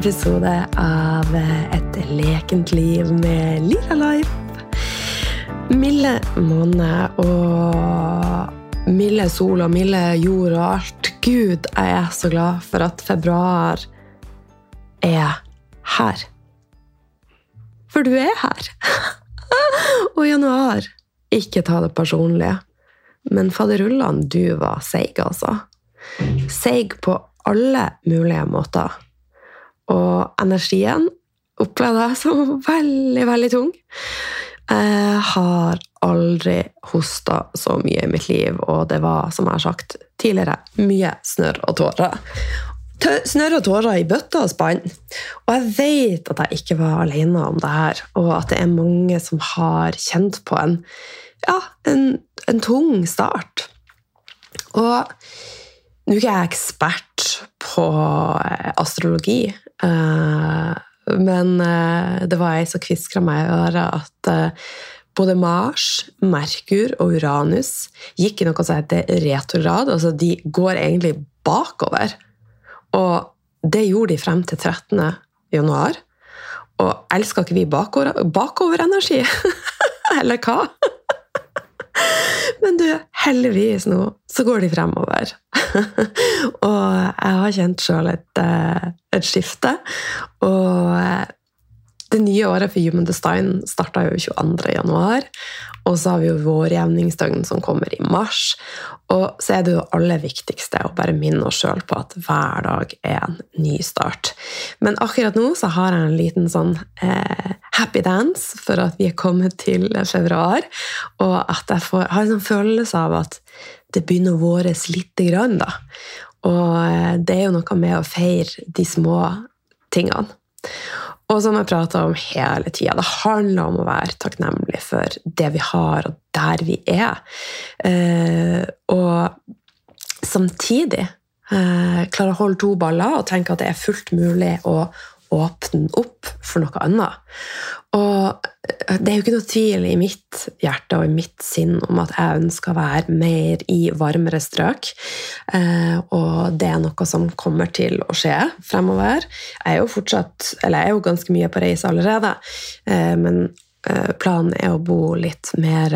episode av Et lekent liv med Lira Life. Milde måned og milde sol og milde jord og alt. Gud, jeg er så glad for at februar er her. For du er her. og januar. Ikke ta det personlige. Men faderullan, du var seig, altså. Seig på alle mulige måter. Og energien opplevde jeg som veldig, veldig tung. Jeg har aldri hosta så mye i mitt liv, og det var, som jeg har sagt tidligere, mye snørr og tårer. Snørr og tårer i bøtta og spann. Og jeg vet at jeg ikke var alene om det her, og at det er mange som har kjent på en, ja, en, en tung start. Og nå er jeg ekspert på eh, astrologi, men eh, det var ei som kviskra meg i øret at både Mars, Merkur og Uranus gikk i noe som heter retrograd. Altså de går egentlig bakover. Og det gjorde de frem til 13. januar. Og elsker ikke vi bakover, bakoverenergi? Eller hva? Men du, heldigvis nå så går de fremover. og jeg har kjent sjøl et, eh, et, skifte. Og eh, det nye året for Human Design starta jo 22. januar. Og så har vi jo vårjevningsdøgn som kommer i mars. Og så er det jo aller viktigste å bare minne oss sjøl på at hver dag er en ny start. Men akkurat nå så har jeg en liten sånn eh, happy dance for at vi er kommet til februar. Og at jeg får, har en sånn følelse av at det begynner å våres lite grann, da. Og eh, det er jo noe med å feire de små tingene. Og som jeg prata om hele tida, det handler om å være takknemlig for det vi har, og der vi er. Eh, og samtidig eh, klare å holde to baller og tenke at det er fullt mulig å åpne opp for noe annet. Og det er jo ikke noe tvil i mitt hjerte og i mitt sinn om at jeg ønsker å være mer i varmere strøk. Eh, og det er noe som kommer til å skje fremover. Jeg er jo fortsatt, eller jeg er jo ganske mye på reise allerede, eh, men planen er å bo litt mer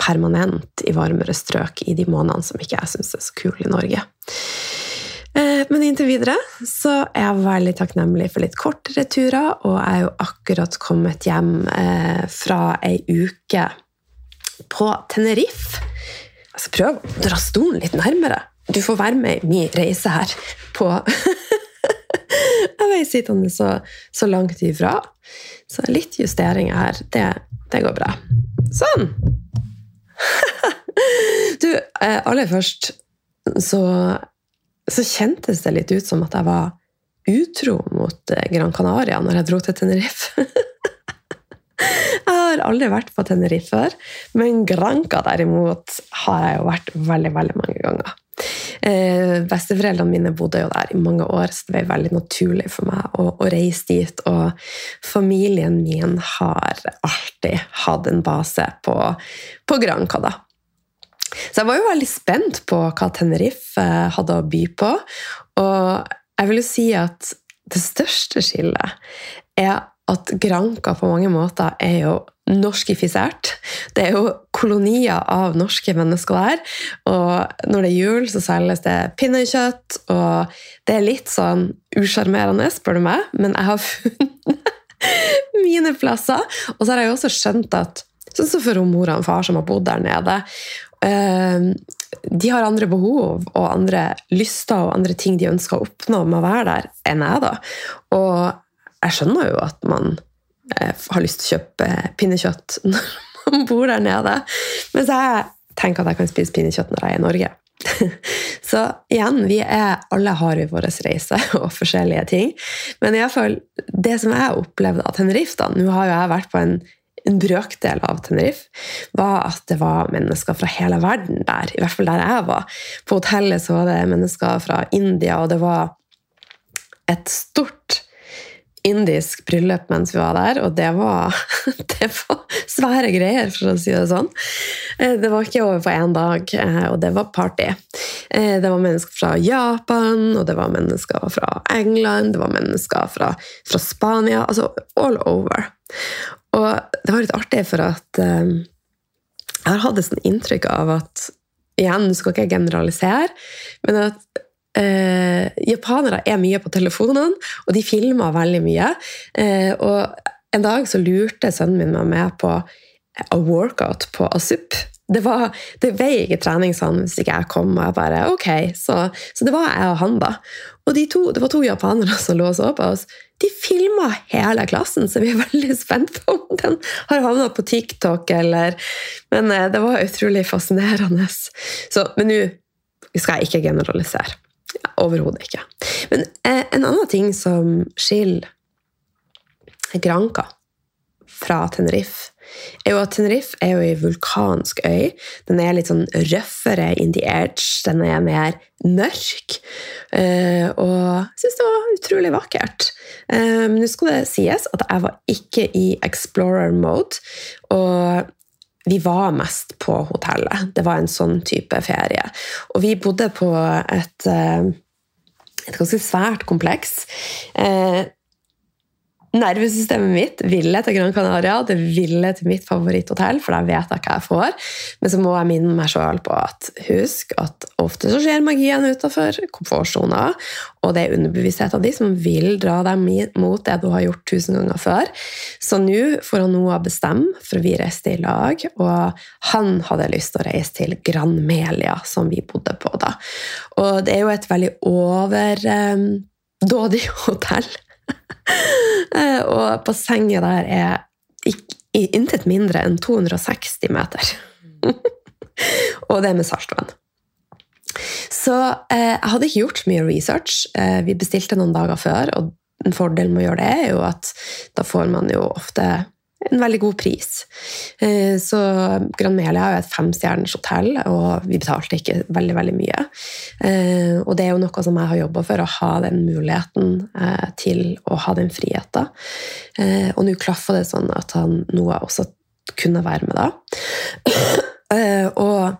permanent i varmere strøk i de månedene som ikke jeg syns er så kule i Norge. Eh, men inntil videre så er jeg veldig takknemlig for litt kortere turer, og jeg er jo akkurat kommet hjem eh, fra ei uke på Tenerife. Jeg skal å dra stolen litt nærmere. Du får være med i min reise her på Jeg veier sittende så, så, langt ifra. Så litt justeringer her, det, det går bra. Sånn! du, eh, aller først så så kjentes det litt ut som at jeg var utro mot eh, Gran Canaria når jeg dro til Tenerife. jeg har aldri vært på Tenerife før, men Granca derimot har jeg jo vært veldig, veldig mange ganger. Eh, besteforeldrene mine bodde jo der i mange år, så det var veldig naturlig for meg å, å, reise dit. Og familien min har alltid hatt en base på, på Granca, da. Så jeg var jo veldig spent på hva Tenerife hadde å by på. Og jeg vil jo si at det største skillet er at Granca på mange måter er jo norskifisert. Det er jo kolonier av norske mennesker der. Og når det er jul, så selges det pinnekjøtt, og det er litt sånn usjarmerende, spør du meg, men jeg har funnet mine plasser. Og så har jeg jo også skjønt at Sånn som for mora og far som har bodd der nede. Ehm, de har andre behov og andre lyster og andre ting de ønsker å oppnå med å være der, enn jeg. da. Og jeg skjønner jo at man eh, har lyst til å kjøpe pinnekjøtt når man bor der nede. Mens jeg tenker at jeg kan spise pinnekjøtt når jeg er i Norge. Så igjen, vi er, alle har vi vår reise og forskjellige ting. Men i fall, det som jeg opplevde av Tenerife da, Nå har jo jeg vært på en en brøkdel av Tenerife, var at det var mennesker fra hele verden der. I hvert fall der jeg var. På hotellet så var det mennesker fra India, og det var et stort indisk bryllup mens vi var der, og det var, det var svære greier, for å si det sånn. Eh, det var ikke over på én dag, eh, og det var party. Eh, det var mennesker fra Japan, og det var mennesker fra England, det var mennesker fra, fra Spania. Altså all over. Og det var litt artig, for at jeg har hatt et inntrykk av at Igjen, skal ikke jeg generalisere, men at eh, japanere er mye på telefonene, og de filmer veldig mye. Eh, og en dag så lurte sønnen min meg med på a workout på Asup. Det, var, det ble ikke trening sånn hvis ikke jeg kom. og jeg bare, ok, Så, så det var jeg og han, da. Og de to, det var to japanere som lå og så på oss. De filma hele klassen, så vi er veldig spent på om den har havna på TikTok eller Men eh, det var utrolig fascinerende. Så, men nå skal jeg ikke generalisere. Overhodet ikke. Men eh, en annen ting som skiller Granca fra Tenerife, er jo at Tenerife er jo ei vulkansk øy. Den er litt sånn røffere in the edge. Den er mer mørk. Eh, og jeg syns det var utrolig vakkert. Eh, men nå skal det sies at jeg var ikke i explorer mode. Og vi var mest på hotellet. Det var en sånn type ferie. Og vi bodde på et, eh, et ganske svært kompleks. Eh, Nervesystemet mitt ville til Gran Canaria, det ville til mitt favoritthotell, for da vet jeg hva jeg får. Men så må jeg minne meg sjøl på at husk at ofte så skjer magien utafor komfortsona, og det er underbevisstheten din som vil dra deg mot det du har gjort tusen ganger før. Så nå får han Noah bestemme, for vi reiste i lag, og han hadde lyst til å reise til Gran Melia, som vi bodde på da. Og det er jo et veldig overdådig eh, hotell. Eh, og bassenget der er intet mindre enn 260 meter. og det er med saltvann. Så eh, jeg hadde ikke gjort mye research. Eh, vi bestilte noen dager før, og en fordel med å gjøre det er jo at da får man jo ofte en veldig god pris. Eh, så Gran Melia er et femstjerners hotell, og vi betalte ikke veldig veldig mye. Eh, og det er jo noe som jeg har jobba for, å ha den muligheten eh, til å ha den friheten. Og nå klaffa det sånn at han Noah også kunne være med da. Og,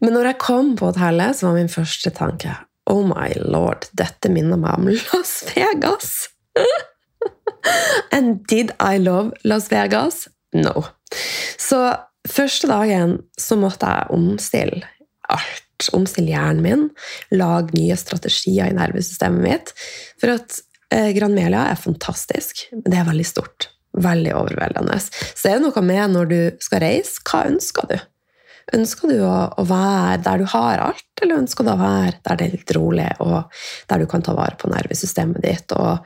men når jeg kom på hotellet, så var min første tanke Oh my lord, dette minner meg om Las Vegas! And did I love Las Vegas? No. Så første dagen så måtte jeg omstille alt. Omstille hjernen min, lage nye strategier i nervesystemet mitt. For at eh, Gran Melia er fantastisk, det er veldig stort. Veldig overveldende. Så det er noe med når du skal reise, hva ønsker du? Ønsker du å, å, være der du har alt, eller ønsker du å være der det er litt rolig, og der du kan ta vare på nervesystemet ditt og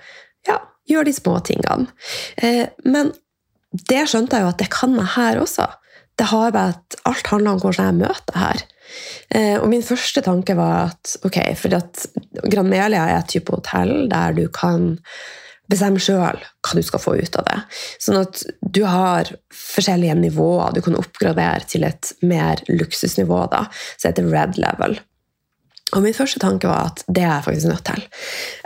Gjør de små tingene. Eh, men det skjønte jeg jo at det kan jeg her også. Det har bare at Alt handler om hvordan jeg møter her. Eh, og min første tanke var at ok, for at Gran er et type hotell der du kan bestemme sjøl hva du skal få ut av det. Sånn at du har forskjellige nivåer. Du kan oppgradere til et mer luksusnivå, da, som heter red level. Og min første tanke var at det er jeg faktisk nødt til.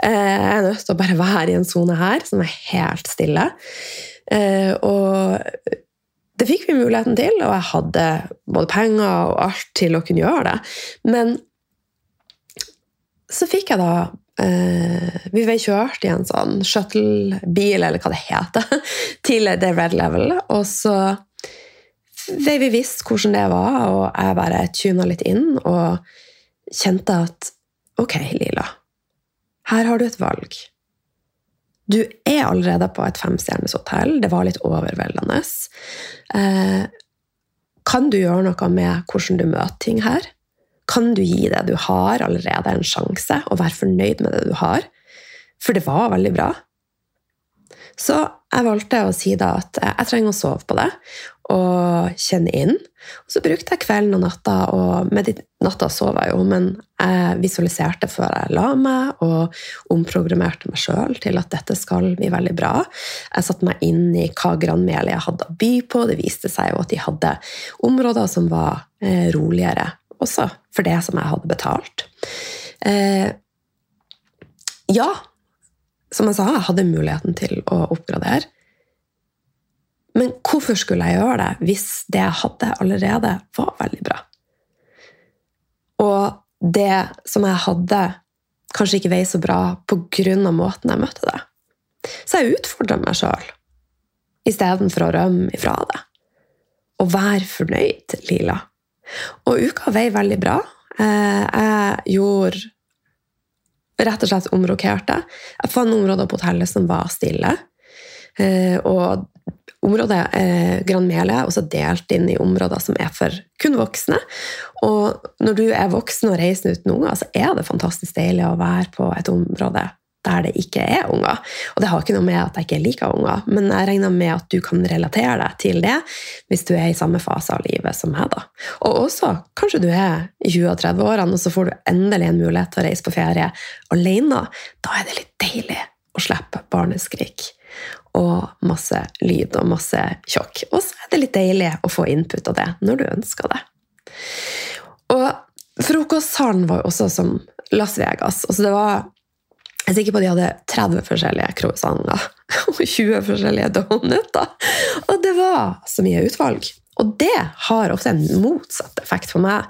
Eh, jeg er nødt til å bare være i en sone her som er helt stille. Eh, og det fikk vi muligheten til, og jeg hadde både penger og alt til å kunne gjøre det. Men så fikk jeg da eh, Vi ble kjørt i en sånn shuttle-bil, eller hva det heter, til The Red Level. Og så ble vi visst hvordan det var, og jeg bare tuna litt inn. og kjente jeg at ok, Lila, her har du et valg. Du er allerede på et femstjerners hotell. Det var litt overveldende. Eh, kan du gjøre noe med hvordan du møter ting her? Kan du gi det du har, allerede en sjanse, og være fornøyd med det du har? For det var veldig bra. Så jeg valgte å si da at jeg trenger å sove på det og kjenne inn. Og så brukte jeg kvelden og natta, og med natta sov jeg jo, men jeg visualiserte før jeg la meg, og omprogrammerte meg sjøl til at dette skal bli veldig bra. Jeg satte meg inn i hva Gran jeg hadde å by på. Det viste seg jo at de hadde områder som var eh, roligere, også for det som jeg hadde betalt. Eh, ja, som jeg sa, jeg hadde muligheten til å oppgradere. Men hvorfor skulle jeg gjøre det hvis det jeg hadde allerede, var veldig bra? Og det som jeg hadde, kanskje ikke vei så bra pga. måten jeg møtte det. Så jeg utfordra meg sjøl istedenfor å rømme ifra det. Og være fornøyd, Lila. Og uka vei veldig bra. Eh, jeg gjorde rett og slett omrokerte. Jeg fant områder på hotellet som var stille. Eh, og området er Gran Mele er også delt inn i områder som er for kun voksne. Og når du er voksen og reiser uten unger, så er det fantastisk deilig å være på et område der det ikke er unger. Og det har ikke noe med at jeg ikke liker unger, men jeg regner med at du kan relatere deg til det hvis du er i samme fase av livet som meg. da. Og også, kanskje du er i 20- og 30-årene, og så får du endelig en mulighet til å reise på ferie alene. Da er det litt deilig å slippe barneskrik og masse lyd og masse tjokk. Og så er det litt deilig å få input av det når du ønsker det. Og frokostsalen var jo også som Las Vegas. Altså det var jeg er sikker på at de hadde 30 forskjellige croissanter og 20 forskjellige donuter. Og det var så mye utvalg. Og det har ofte en motsatt effekt for meg.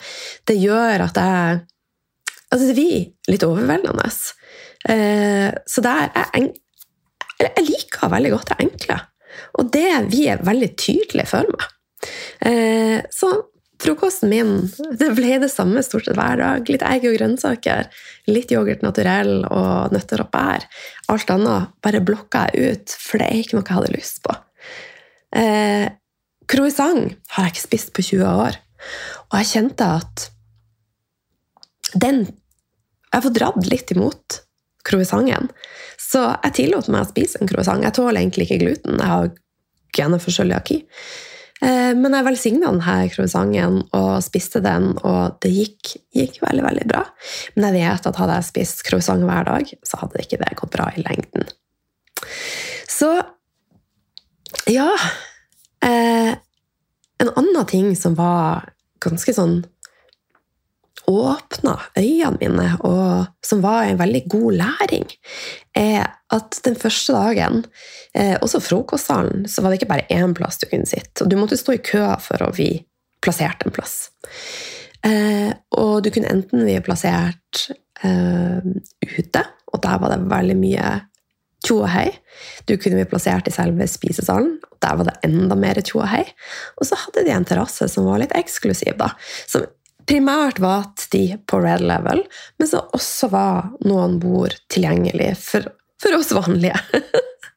Det gjør at jeg Altså, det blir litt overveldende. Eh, så der er jeg liker veldig godt det enkle. Og det vi er veldig tydelige for meg. Eh, så frokosten min det ble det samme stort sett hver dag. Litt egg og grønnsaker, litt yoghurt naturell og nøtter og bær. Alt annet bare blokka jeg ut, for det er ikke noe jeg hadde lyst på. Eh, croissant har jeg ikke spist på 20 år, og jeg kjente at den Jeg får dratt litt imot croissanten. Så jeg tillot meg å spise en croissant. Jeg tåler egentlig ikke gluten. Jeg har gener for cøliaki. Eh, men jeg velsigna denne croissanten og spiste den, og det gikk, gikk, veldig veldig bra. Men jeg vet at hadde jeg spist croissant hver dag, så hadde ikke det gått bra i lengden. Så ja eh, En annen ting som var ganske sånn åpna øynene mine, og som var en veldig god læring, er at den første dagen, eh, også frokostsalen, så var det ikke bare én plass du kunne sitte. Du måtte stå i kø for å bli plassert en plass. Eh, og du kunne enten bli plassert eh, ute, og der var det veldig mye tjo og hei. Du kunne bli plassert i selve spisesalen, og der var det enda mer tjo og hei. Og så hadde de en terrasse som var litt eksklusiv, da, som primært var de på red level, men som også var noen bord tilgjengelig for, for oss vanlige.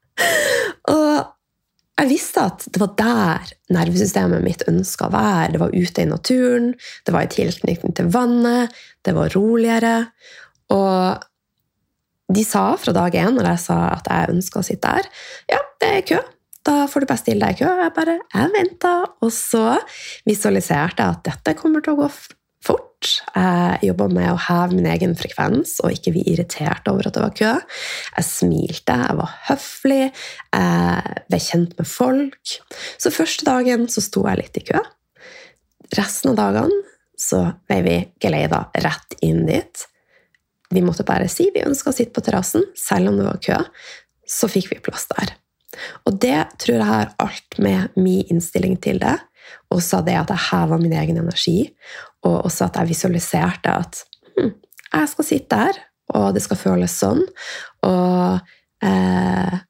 og jeg visste at det var der nervesystemet mitt ønska å være. Det var ute i naturen, det var i tilknytning til vannet, det var roligere. Og de sa fra dag én når jeg sa at jeg ønska å sitte der, ja, det er kø. Da får du bare stille deg i kø. Jeg bare jeg venta, og så visualiserte jeg at dette kommer til å gå fort. Jeg jobba med å heve min egen frekvens og ikke bli irritert over at det var kø. Jeg smilte, jeg var høflig, jeg ble kjent med folk. Så første dagen så sto jeg litt i kø. Resten av dagene så ble vi geleida rett inn dit. Vi måtte bare si vi ønska å sitte på terrassen, selv om det var kø. Så fikk vi plass der. Og det tror jeg har alt med min innstilling til det. Også det at jeg heva min egen energi, og også at jeg visualiserte at hm, jeg skal sitte der, og det skal føles sånn. Og eh,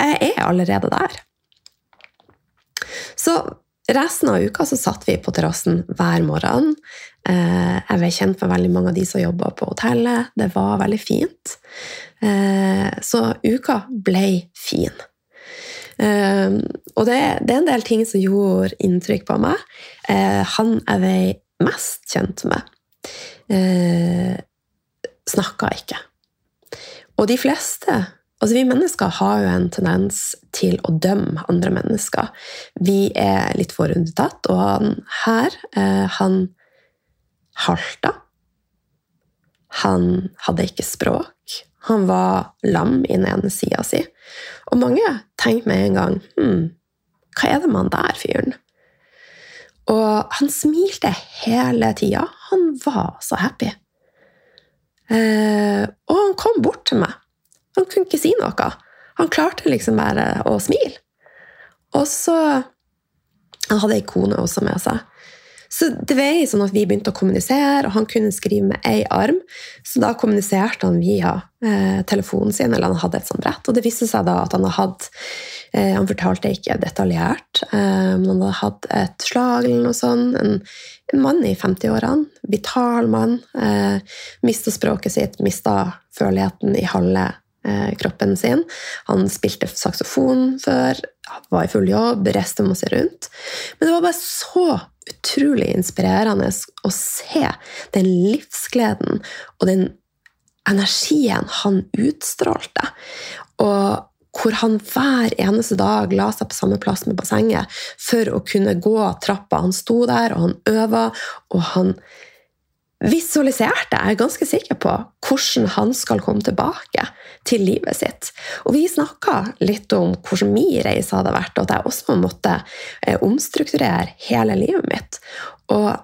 jeg er allerede der. Så resten av uka så satt vi på terrassen hver morgen. Eh, jeg ble kjent med veldig mange av de som jobba på hotellet. Det var veldig fint. Eh, så uka ble fin. Um, og det, det, er en del ting som gjorde inntrykk på meg. Uh, han er vi mest kjent med. Uh, Snakka ikke. Og de fleste Altså, vi mennesker har jo en tendens til å dømme andre mennesker. Vi er litt forundertatt, og han her, uh, han halta. Han hadde ikke språk. Han var lam i den ene sida si. Og mange tenkte med en gang hm, hva er det med han der fyren? Og han smilte hele tida. Han var så happy. Eh, og han kom bort til meg Han kunne ikke si noe. Han klarte liksom bare å smile. Og så Han hadde ei kone også med seg. Så det var sånn at vi begynte å kommunisere, og han kunne skrive med én arm. Så da kommuniserte han via eh, telefonen sin, eller han hadde et sånt brett. Og det viste seg da at han hadde hatt eh, Han fortalte ikke detaljert, eh, men han hadde hatt et slag eller noe sånt. En, en mann i 50-årene. Vital mann. Eh, mista språket sitt, mista førligheten i halve eh, kroppen sin. Han spilte saksofon før, var i full jobb, reiste masse rundt. Men det var bare så utrolig inspirerende å se den livsgleden og den energien han utstrålte. Og hvor han hver eneste dag la seg på samme plass med bassenget for å kunne gå trappa. Han sto der, og han øva, og han visualiserte, jeg ganske sikker på, hvordan han skal komme tilbake til livet sitt. Og vi snakka litt om hvordan min reise hadde vært, og at jeg også måtte eh, omstrukturere hele livet mitt. Og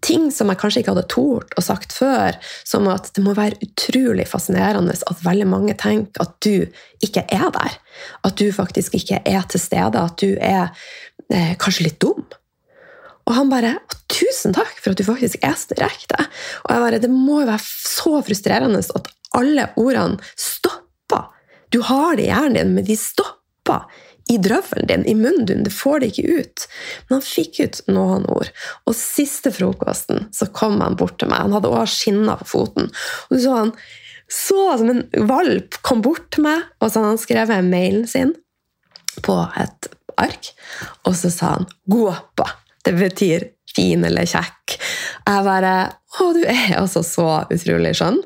ting som jeg kanskje ikke hadde tort og sagt før, som at det må være utrolig fascinerende at veldig mange tenker at du ikke er der. At du faktisk ikke er til stede, at du er eh, kanskje litt dum. Og han bare 'Tusen takk for at du faktisk er så direkte'. Og jeg bare, Det må jo være så frustrerende at alle ordene stopper. Du har det i hjernen din, men de stopper i drøvelen din, i munnen din. Du får det ikke ut. Men han fikk ut noen ord. Og siste frokosten så kom han bort til meg. Han hadde også skinner på foten. Og du så han så som en valp kom bort til meg, og så hadde han skrevet mailen sin på et ark, og så sa han 'guapa'. Det betyr fin eller kjekk. Jeg bare Å, du er altså så utrolig skjønn.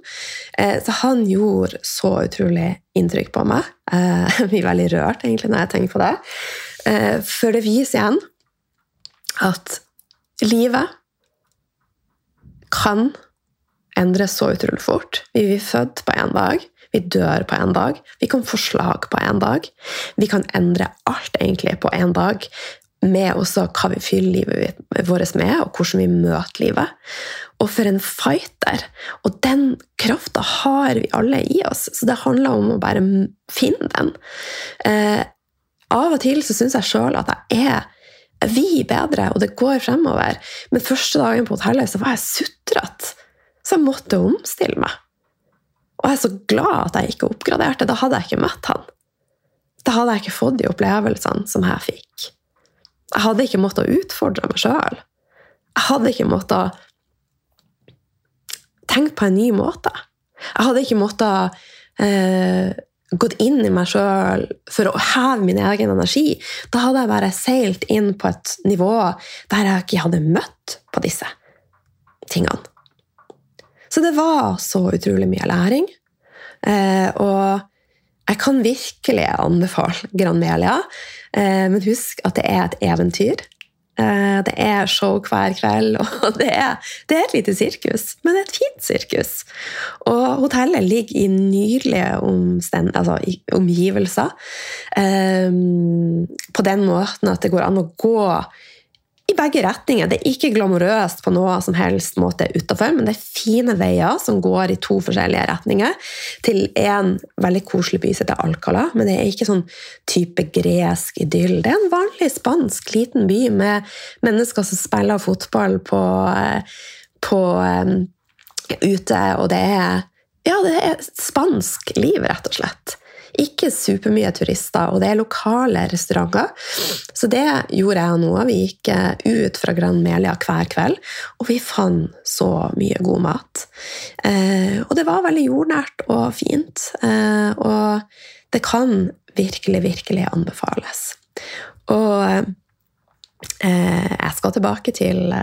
Eh, så han gjorde så utrolig inntrykk på meg. Eh, jeg blir veldig rørt egentlig når jeg tenker på det. Eh, for det viser igjen at livet kan endres så utrolig fort. Vi blir født på én dag. Vi dør på én dag. Vi kan få slag på én dag. Vi kan endre alt egentlig på én dag med også hva vi fyller livet vårt med, og hvordan vi møter livet. Og for en fighter! Og den krafta har vi alle i oss, så det handler om å bare finne den. Eh, av og til så syns jeg sjøl at jeg er vi bedre, og det går fremover. Men første dagen på hotellet så var jeg sutrete, så jeg måtte omstille meg. Og jeg er så glad at jeg ikke oppgraderte. Da hadde jeg ikke møtt han. Da hadde jeg ikke fått de opplevelsene som jeg fikk. Jeg hadde ikke måttet utfordre meg sjøl. Jeg hadde ikke måttet tenke på en ny måte. Jeg hadde ikke måttet eh, gått inn i meg sjøl for å heve min egen energi. Da hadde jeg bare seilt inn på et nivå der jeg ikke hadde møtt på disse tingene. Så det var så utrolig mye læring. Eh, og jeg kan virkelig anbefale Granmelia. Eh, men husk at det er et eventyr. Eh, det er show hver kveld, og det er, det er, et lite sirkus. Men et fint sirkus. Og hotellet ligger i nydelige altså, omgivelser. Um, på den måten at det går an å gå i begge retninger. Det er ikke glamorøst på noe som helst måte utafor, men det er fine veier som går i to forskjellige retninger. Til en veldig koselig by som heter Alcala, men det er ikke sånn type gresk idyll. Det er en vanlig spansk liten by med mennesker som spiller fotball på, på um, ute, og det er ja, det er spansk liv, rett og slett. Ikke supermye turister, og det er lokale restauranter. Så det gjorde jeg nå. Vi gikk eh, ut fra Gran Melia hver kveld, og vi fant så mye god mat. Eh, og det var veldig jordnært og fint. Eh, og det kan virkelig, virkelig anbefales. Og jeg skal tilbake til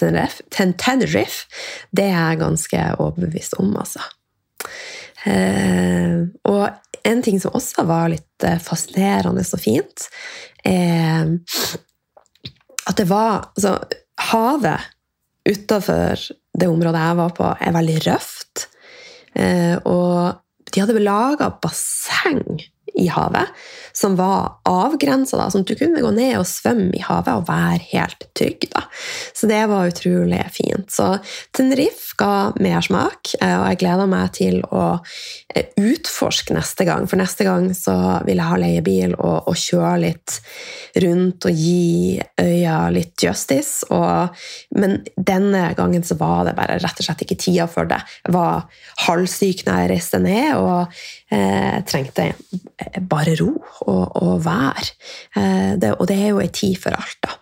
Tenerife. Det er jeg ganske overbevist om, altså. og en ting som også var litt eh, fascinerende og fint, er at det var Altså, havet utafor det området jeg var på, er veldig røft. Eh, og de hadde laga basseng i havet, som var avgrensa, sånn at du kunne gå ned og svømme i havet og være helt trygg. Da. Så det var utrolig fint. Så Tenerife ga mersmak, eh, og jeg gleder meg til å eh, utforske neste gang. For neste gang så vil jeg ha leiebil og, og kjøre litt rundt og gi øya litt justice. Og, men denne gangen så var det bare rett og slett ikke tida for det. Jeg var halvsyk når jeg reiste ned. og eh, trengte bare ro og, og vær. Eh, det, og det er jo ei tid for alt, da.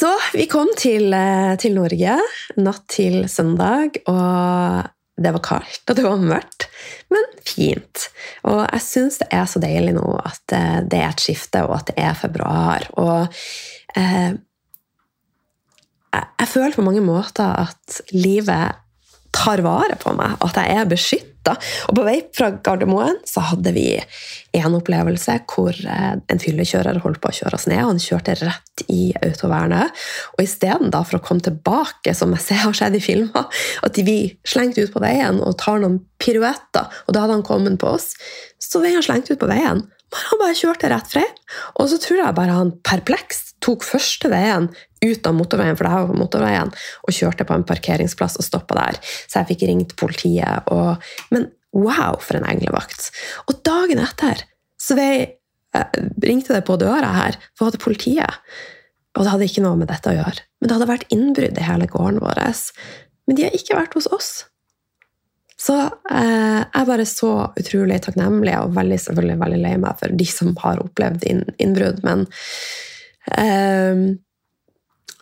Så vi kom til, eh, til, Norge natt til søndag, og det var kaldt og det var mørkt, men fint. Og jeg syns det er så deilig nå at eh, det er et skifte, og at det er februar. Og eh, jeg, jeg føler på mange måter at livet tar vare på meg, at jeg er beskytta. Og på vei fra Gardermoen så hadde vi en opplevelse hvor eh, en fyllekjører holdt på å kjøre oss ned. og Han kjørte rett i autovernet. Og istedenfor å komme tilbake, som jeg ser har skjedd i filmer, at vi slengte ut på veien og tar noen piruetter, og da hadde han kommet på oss, så ble han slengt ut på veien. Men han bare kjørte rett frem. Og så tror jeg bare han perplekst tok første veien ut av motorveien, for det her var på motorveien, og kjørte på en parkeringsplass og stoppa der. Så jeg fikk ringt politiet. Og, men wow, for en englevakt! Og dagen etter så jeg, ringte det på døra her, for hadde politiet. Og det hadde ikke noe med dette å gjøre. Men det hadde vært innbrudd i hele gården vår. Men de har ikke vært hos oss. Så eh, jeg bare så utrolig takknemlig og veldig, selvfølgelig veldig lei meg for de som har opplevd inn, innbrudd. Men eh,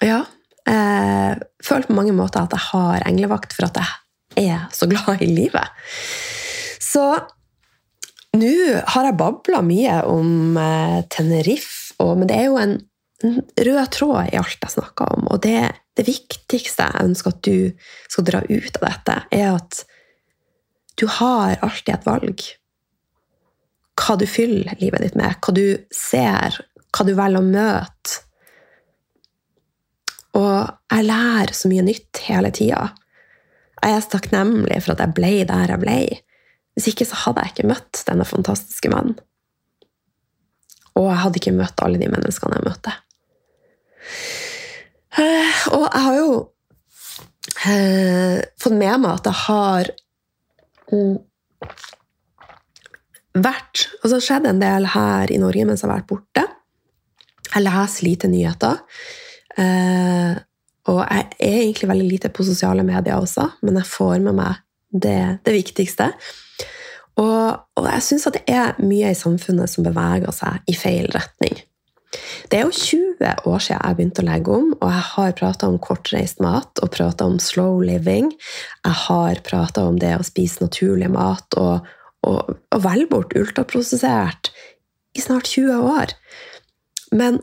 ja. Jeg eh, føler på mange måter at jeg har englevakt for at jeg er så glad i livet. Så nå har jeg babla mye om eh, Tenerife, men det er jo en rød tråd i alt jeg snakker om. Og det, det viktigste jeg ønsker at du skal dra ut av dette, er at du har alltid et valg. Hva du fyller livet ditt med, hva du ser, hva du velger å møte og jeg lærer så mye nytt hele tida. Jeg er så takknemlig for at jeg ble der jeg ble. Hvis ikke så hadde jeg ikke møtt denne fantastiske mannen. Og jeg hadde ikke møtt alle de menneskene jeg møtte. Eh, og jeg har jo eh, fått med meg at jeg har vært Altså det skjedde en del her i Norge mens jeg har vært borte. Jeg leser lite nyheter. Eh, og jeg er egentlig veldig lite på sosiale medier også, men jeg får med meg det, det viktigste. Og, og jeg syns det er mye i samfunnet som beveger seg i feil retning. Det er jo 20 år siden jeg begynte å legge om, og jeg har prata om kortreist mat og prata om slow living. Jeg har prata om det å spise naturlig mat og, og, og velge bort ultraprosessert i snart 20 år. Men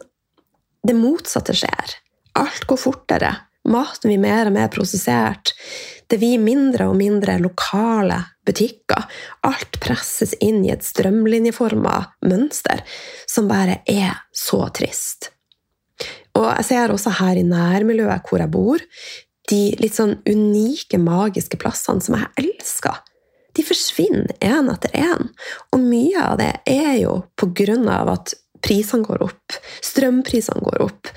det motsatte skjer. Alt går fortere. Maten blir mer og mer prosessert. Det blir mindre og mindre lokale butikker. Alt presses inn i et strømlinjeforma mønster som bare er så trist. Og jeg ser også her i nærmiljøet hvor jeg bor, de litt sånn unike, magiske plassene som jeg elsker. De forsvinner én etter én. Og mye av det er jo på grunn av at prisene går opp, strømprisene går opp,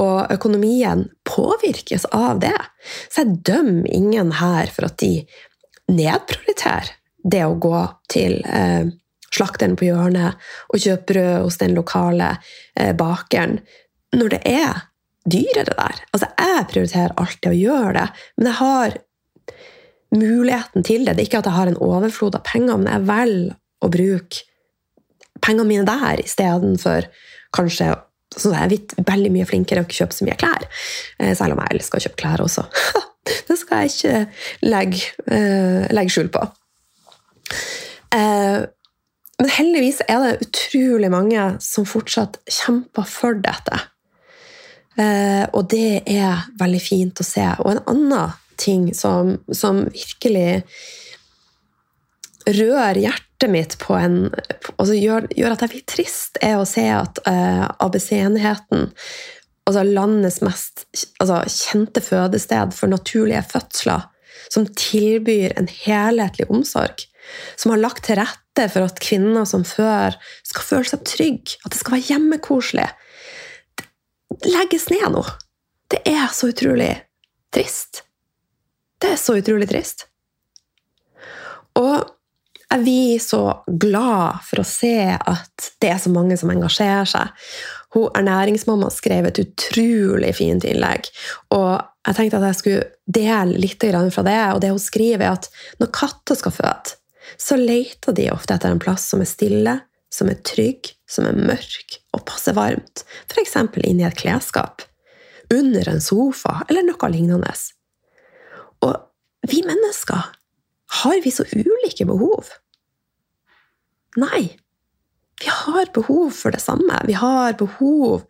og økonomien påvirkes av det. Så jeg dømmer ingen her for at de nedprioriterer det å gå til eh, slakteren på hjørnet og kjøpe brød hos den lokale eh, bakeren, når det er dyrere der. Altså, jeg prioriterer alltid å gjøre det, men jeg har muligheten til det. Det er ikke at jeg har en overflod av penger, men jeg velger å bruke pengene mine der istedenfor kanskje så jeg er jeg veldig mye flinkere å ikke kjøpe så mye klær. Eh, selv om jeg elsker å kjøpe klær også. det skal jeg ikke legge, uh, legge skjul på. Uh, men heldigvis er det utrolig mange som fortsatt kjemper for dette. Og det er veldig fint å se. Og en annen ting som, som virkelig rører hjertet mitt på en altså gjør, gjør, at jeg blir trist, er å se at uh, ABC-enheten, altså landets mest altså, kjente fødested for naturlige fødsler, som tilbyr en helhetlig omsorg, som har lagt til rette for at kvinner som før skal føle seg trygge, at det skal være hjemmekoselig, legges ned nå. Det er så utrolig trist. Det er så utrolig trist. Og jeg blir så glad for å se at det er så mange som engasjerer seg. Hun Ernæringsmamma skrev et utrolig fint innlegg. Og jeg tenkte at jeg skulle dele litt fra det. Og det hun skriver, er at når katter skal føde, så leter de ofte etter en plass som er stille, som er trygg, som er mørk og passer varmt. F.eks. inni et klesskap. Under en sofa, eller noe lignende. Og vi mennesker, har vi så ulike behov? Nei. Vi har behov for det samme. Vi har behov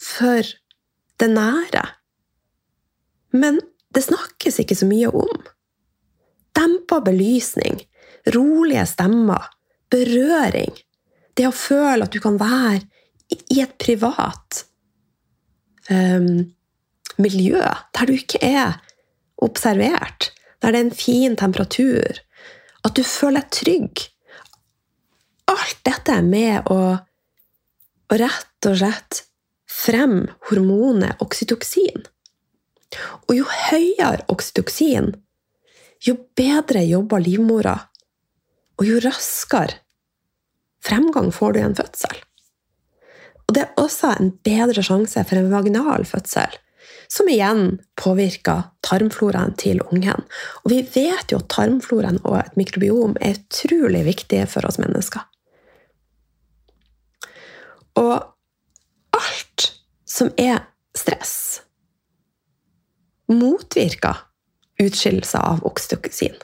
for det nære. Men det snakkes ikke så mye om. Dempa belysning, rolige stemmer, berøring. Det å føle at du kan være i et privat um, miljø der du ikke er observert, der det er en fin temperatur, at du føler deg trygg. Alt dette er med å, å rett og slett frem hormonet oksytoksin. Og jo høyere oksytoksin, jo bedre jobber livmora, og jo raskere fremgang får du i en fødsel. Og det er også en bedre sjanse for en vaginal fødsel som igjen påvirker tarmfloraen til ungen. Og vi vet jo at tarmfloraen og et mikrobiom er utrolig viktige for oss mennesker. Og alt som er stress, motvirker utskillelse av oksytoksin.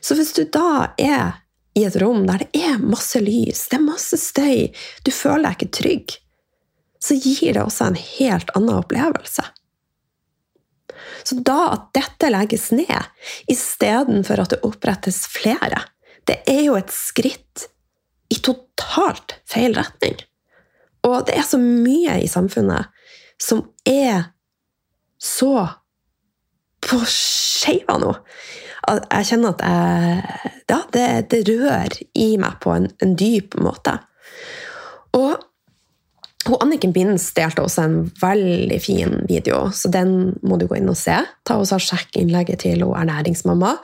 Så hvis du da er i et rom der det er masse lys, det er masse støy, du føler deg ikke trygg, så gir det også en helt annen opplevelse. Så da at dette legges ned, istedenfor at det opprettes flere, det er jo et skritt i totalt feil retning. Og det er så mye i samfunnet som er så på skeiva nå. Jeg kjenner at jeg, ja, det, det, rører i meg på en, en dyp måte. Og og Anniken Binds delte også en veldig fin video, så den må du gå inn og se. Ta og Sjekk innlegget til hun ernæringsmamma.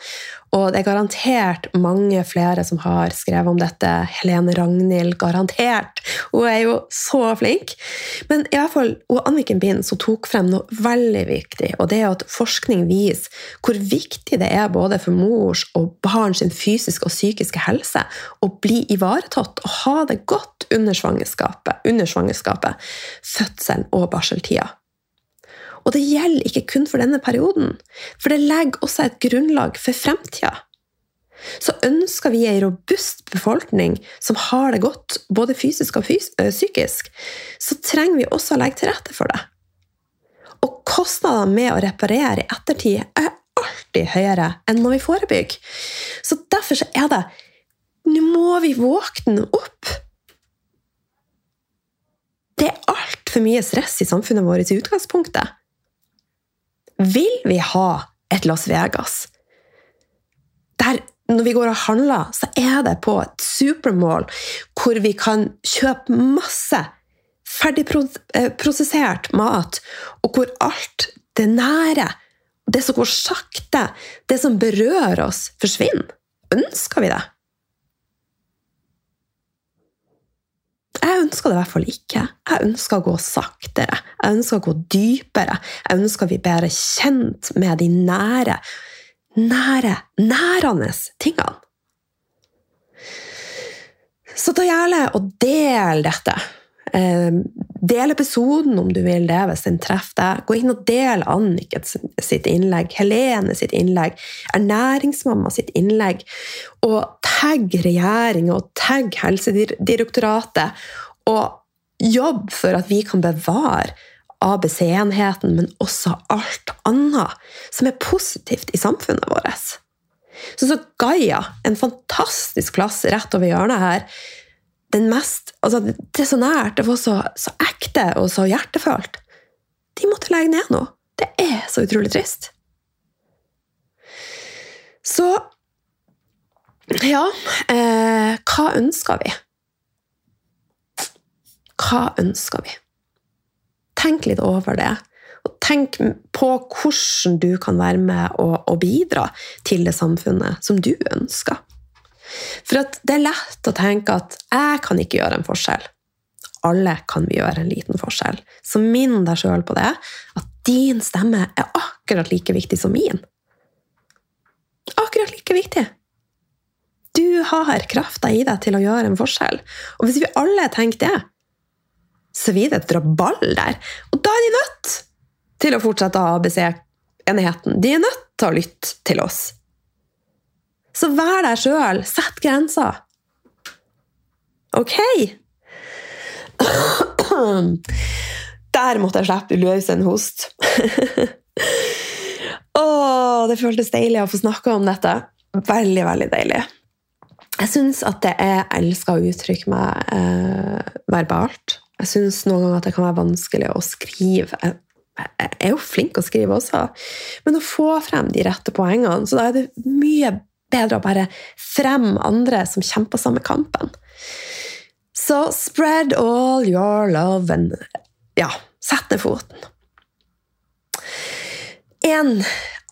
Og det er garantert mange flere som har skrevet om dette. Helene Ragnhild, garantert! Hun er jo så flink. Men i hvert fall, hun Anniken Binds tok frem noe veldig viktig, og det er at forskning viser hvor viktig det er både for mors og barns fysiske og psykiske helse å bli ivaretatt og ha det godt under svangerskapet, under svangerskapet fødselen og barseltida. Og det gjelder ikke kun for denne perioden, for det legger også et grunnlag for fremtida. Så ønsker vi ei robust befolkning som har det godt, både fysisk og fys psykisk, så trenger vi også å legge til rette for det. Og kostnadene med å reparere i ettertid er alltid høyere enn når vi forebygger. Så derfor så er det Nå må vi våkne opp! Det er altfor mye stress i samfunnet vårt i utgangspunktet. Vil vi ha et Las Vegas der når vi går og handler, så er det på et supermål hvor vi kan kjøpe masse ferdigprosessert mat, og hvor alt det nære, det som går sakte, det som berører oss, forsvinner. Ønsker vi det? Jeg ønsker det i hvert fall ikke. Jeg ønsker å gå saktere. Jeg ønsker å gå dypere. Jeg ønsker å bli bedre kjent med de nære, nære, nærende tingene. Så ta gjerne og del dette. Eh, del episoden om du vil det, hvis den treffer deg. Gå inn og del Anniken sitt innlegg, Helene sitt innlegg, Ernæringsmamma sitt innlegg. Og tagg regjeringa og tagg Helsedirektoratet. Og jobb for at vi kan bevare ABC-enheten, men også alt annet som er positivt i samfunnet vårt. Så, så Gaia, en fantastisk plass rett over hjørnet her, den mest altså, Det så nært, det var så, så ekte og så hjertefølt. De måtte legge ned nå. Det er så utrolig trist. Så Ja, eh, hva ønsker vi? Hva ønsker vi? Tenk litt over det. Og tenk på hvordan du kan være med og, og bidra til det samfunnet som du ønsker. For det er lett å tenke at 'jeg kan ikke gjøre en forskjell'. Alle kan vi gjøre en liten forskjell. Så minn deg sjøl på det, at din stemme er akkurat like viktig som min. Akkurat like viktig. Du har krafta i deg til å gjøre en forskjell. Og hvis vi alle tenker det, så vil det dra ball der. Og da er de nødt til å fortsette ABC-enheten. De er nødt til å lytte til oss. Så vær deg sjøl. Sett grenser. Ok? Der måtte jeg slippe løs en host. Åh, det føltes deilig å få snakke om dette. Veldig, veldig deilig. Jeg syns at det er elsker å uttrykke meg eh, verbalt. Jeg syns noen ganger at det kan være vanskelig å skrive. Jeg, jeg er jo flink å skrive også, men å få frem de rette poengene, så da er det mye bedre å bare fremme andre som kjemper samme kampen. Så spread all your love and ja, sett ned foten. En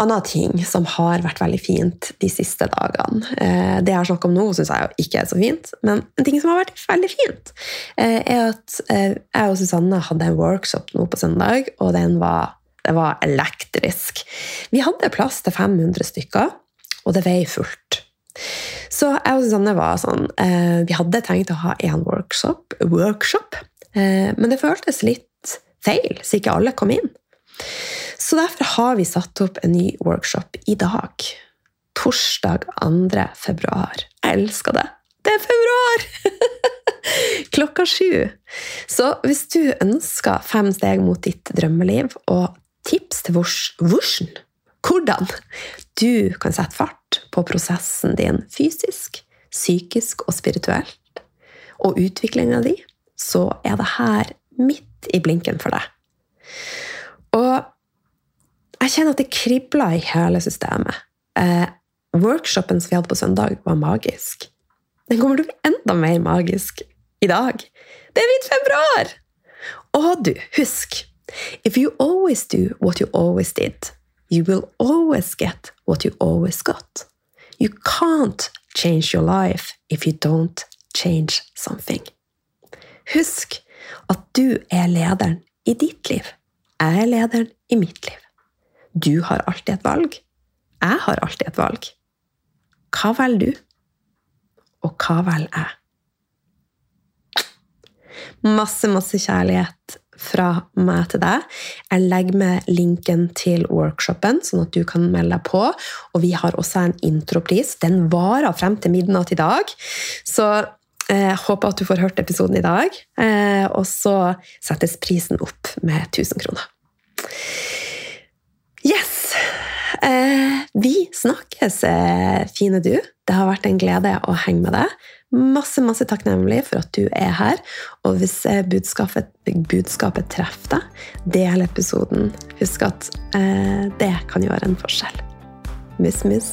annen ting som har vært veldig fint de siste dagene eh, Det jeg har snakket om nå, syns jeg ikke er så fint, men en ting som har vært veldig fint, eh, er at eh, jeg og Susanne hadde en workshop nå på søndag, og den var, det var elektrisk. Vi hadde plass til 500 stykker, og det vei fullt. Så jeg og Susanne var sånn Vi hadde tenkt å ha én workshop, workshop, men det føltes litt feil, så ikke alle kom inn. Så derfor har vi satt opp en ny workshop i dag. Torsdag 2. februar. Jeg elsker det! Det er februar! Klokka sju. Så hvis du ønsker fem steg mot ditt drømmeliv, og tips til hvordan, hvordan du kan sette fart på prosessen din fysisk, psykisk og spirituelt, og utviklinga di, så er det her midt i blinken for deg. Og jeg kjenner at det kribler i hele systemet. Eh, workshopen som vi hadde på søndag, var magisk. Den kommer til å bli enda mer magisk i dag. Det er midt februar! Og du, husk If you always do what you always did, you will always get what you always got. You can't change your life if you don't change something. Husk at du er lederen i ditt liv. Jeg er lederen i mitt liv. Du har alltid et valg. Jeg har alltid et valg. Hva velger du? Og hva velger jeg? Masse, masse kjærlighet fra meg til deg. Jeg legger med linken til workshopen, sånn at du kan melde deg på. Og vi har også en intropris. Den varer frem til midnatt i dag. Så jeg eh, håper at du får hørt episoden i dag. Eh, og så settes prisen opp med 1000 kroner. Yes! Eh, vi snakkes, eh, fine du. Det har vært en glede å henge med deg. Masse masse takknemlig for at du er her. Og hvis eh, budskapet, budskapet treffer deg, del episoden. Husk at eh, det kan gjøre en forskjell. Miss, mus.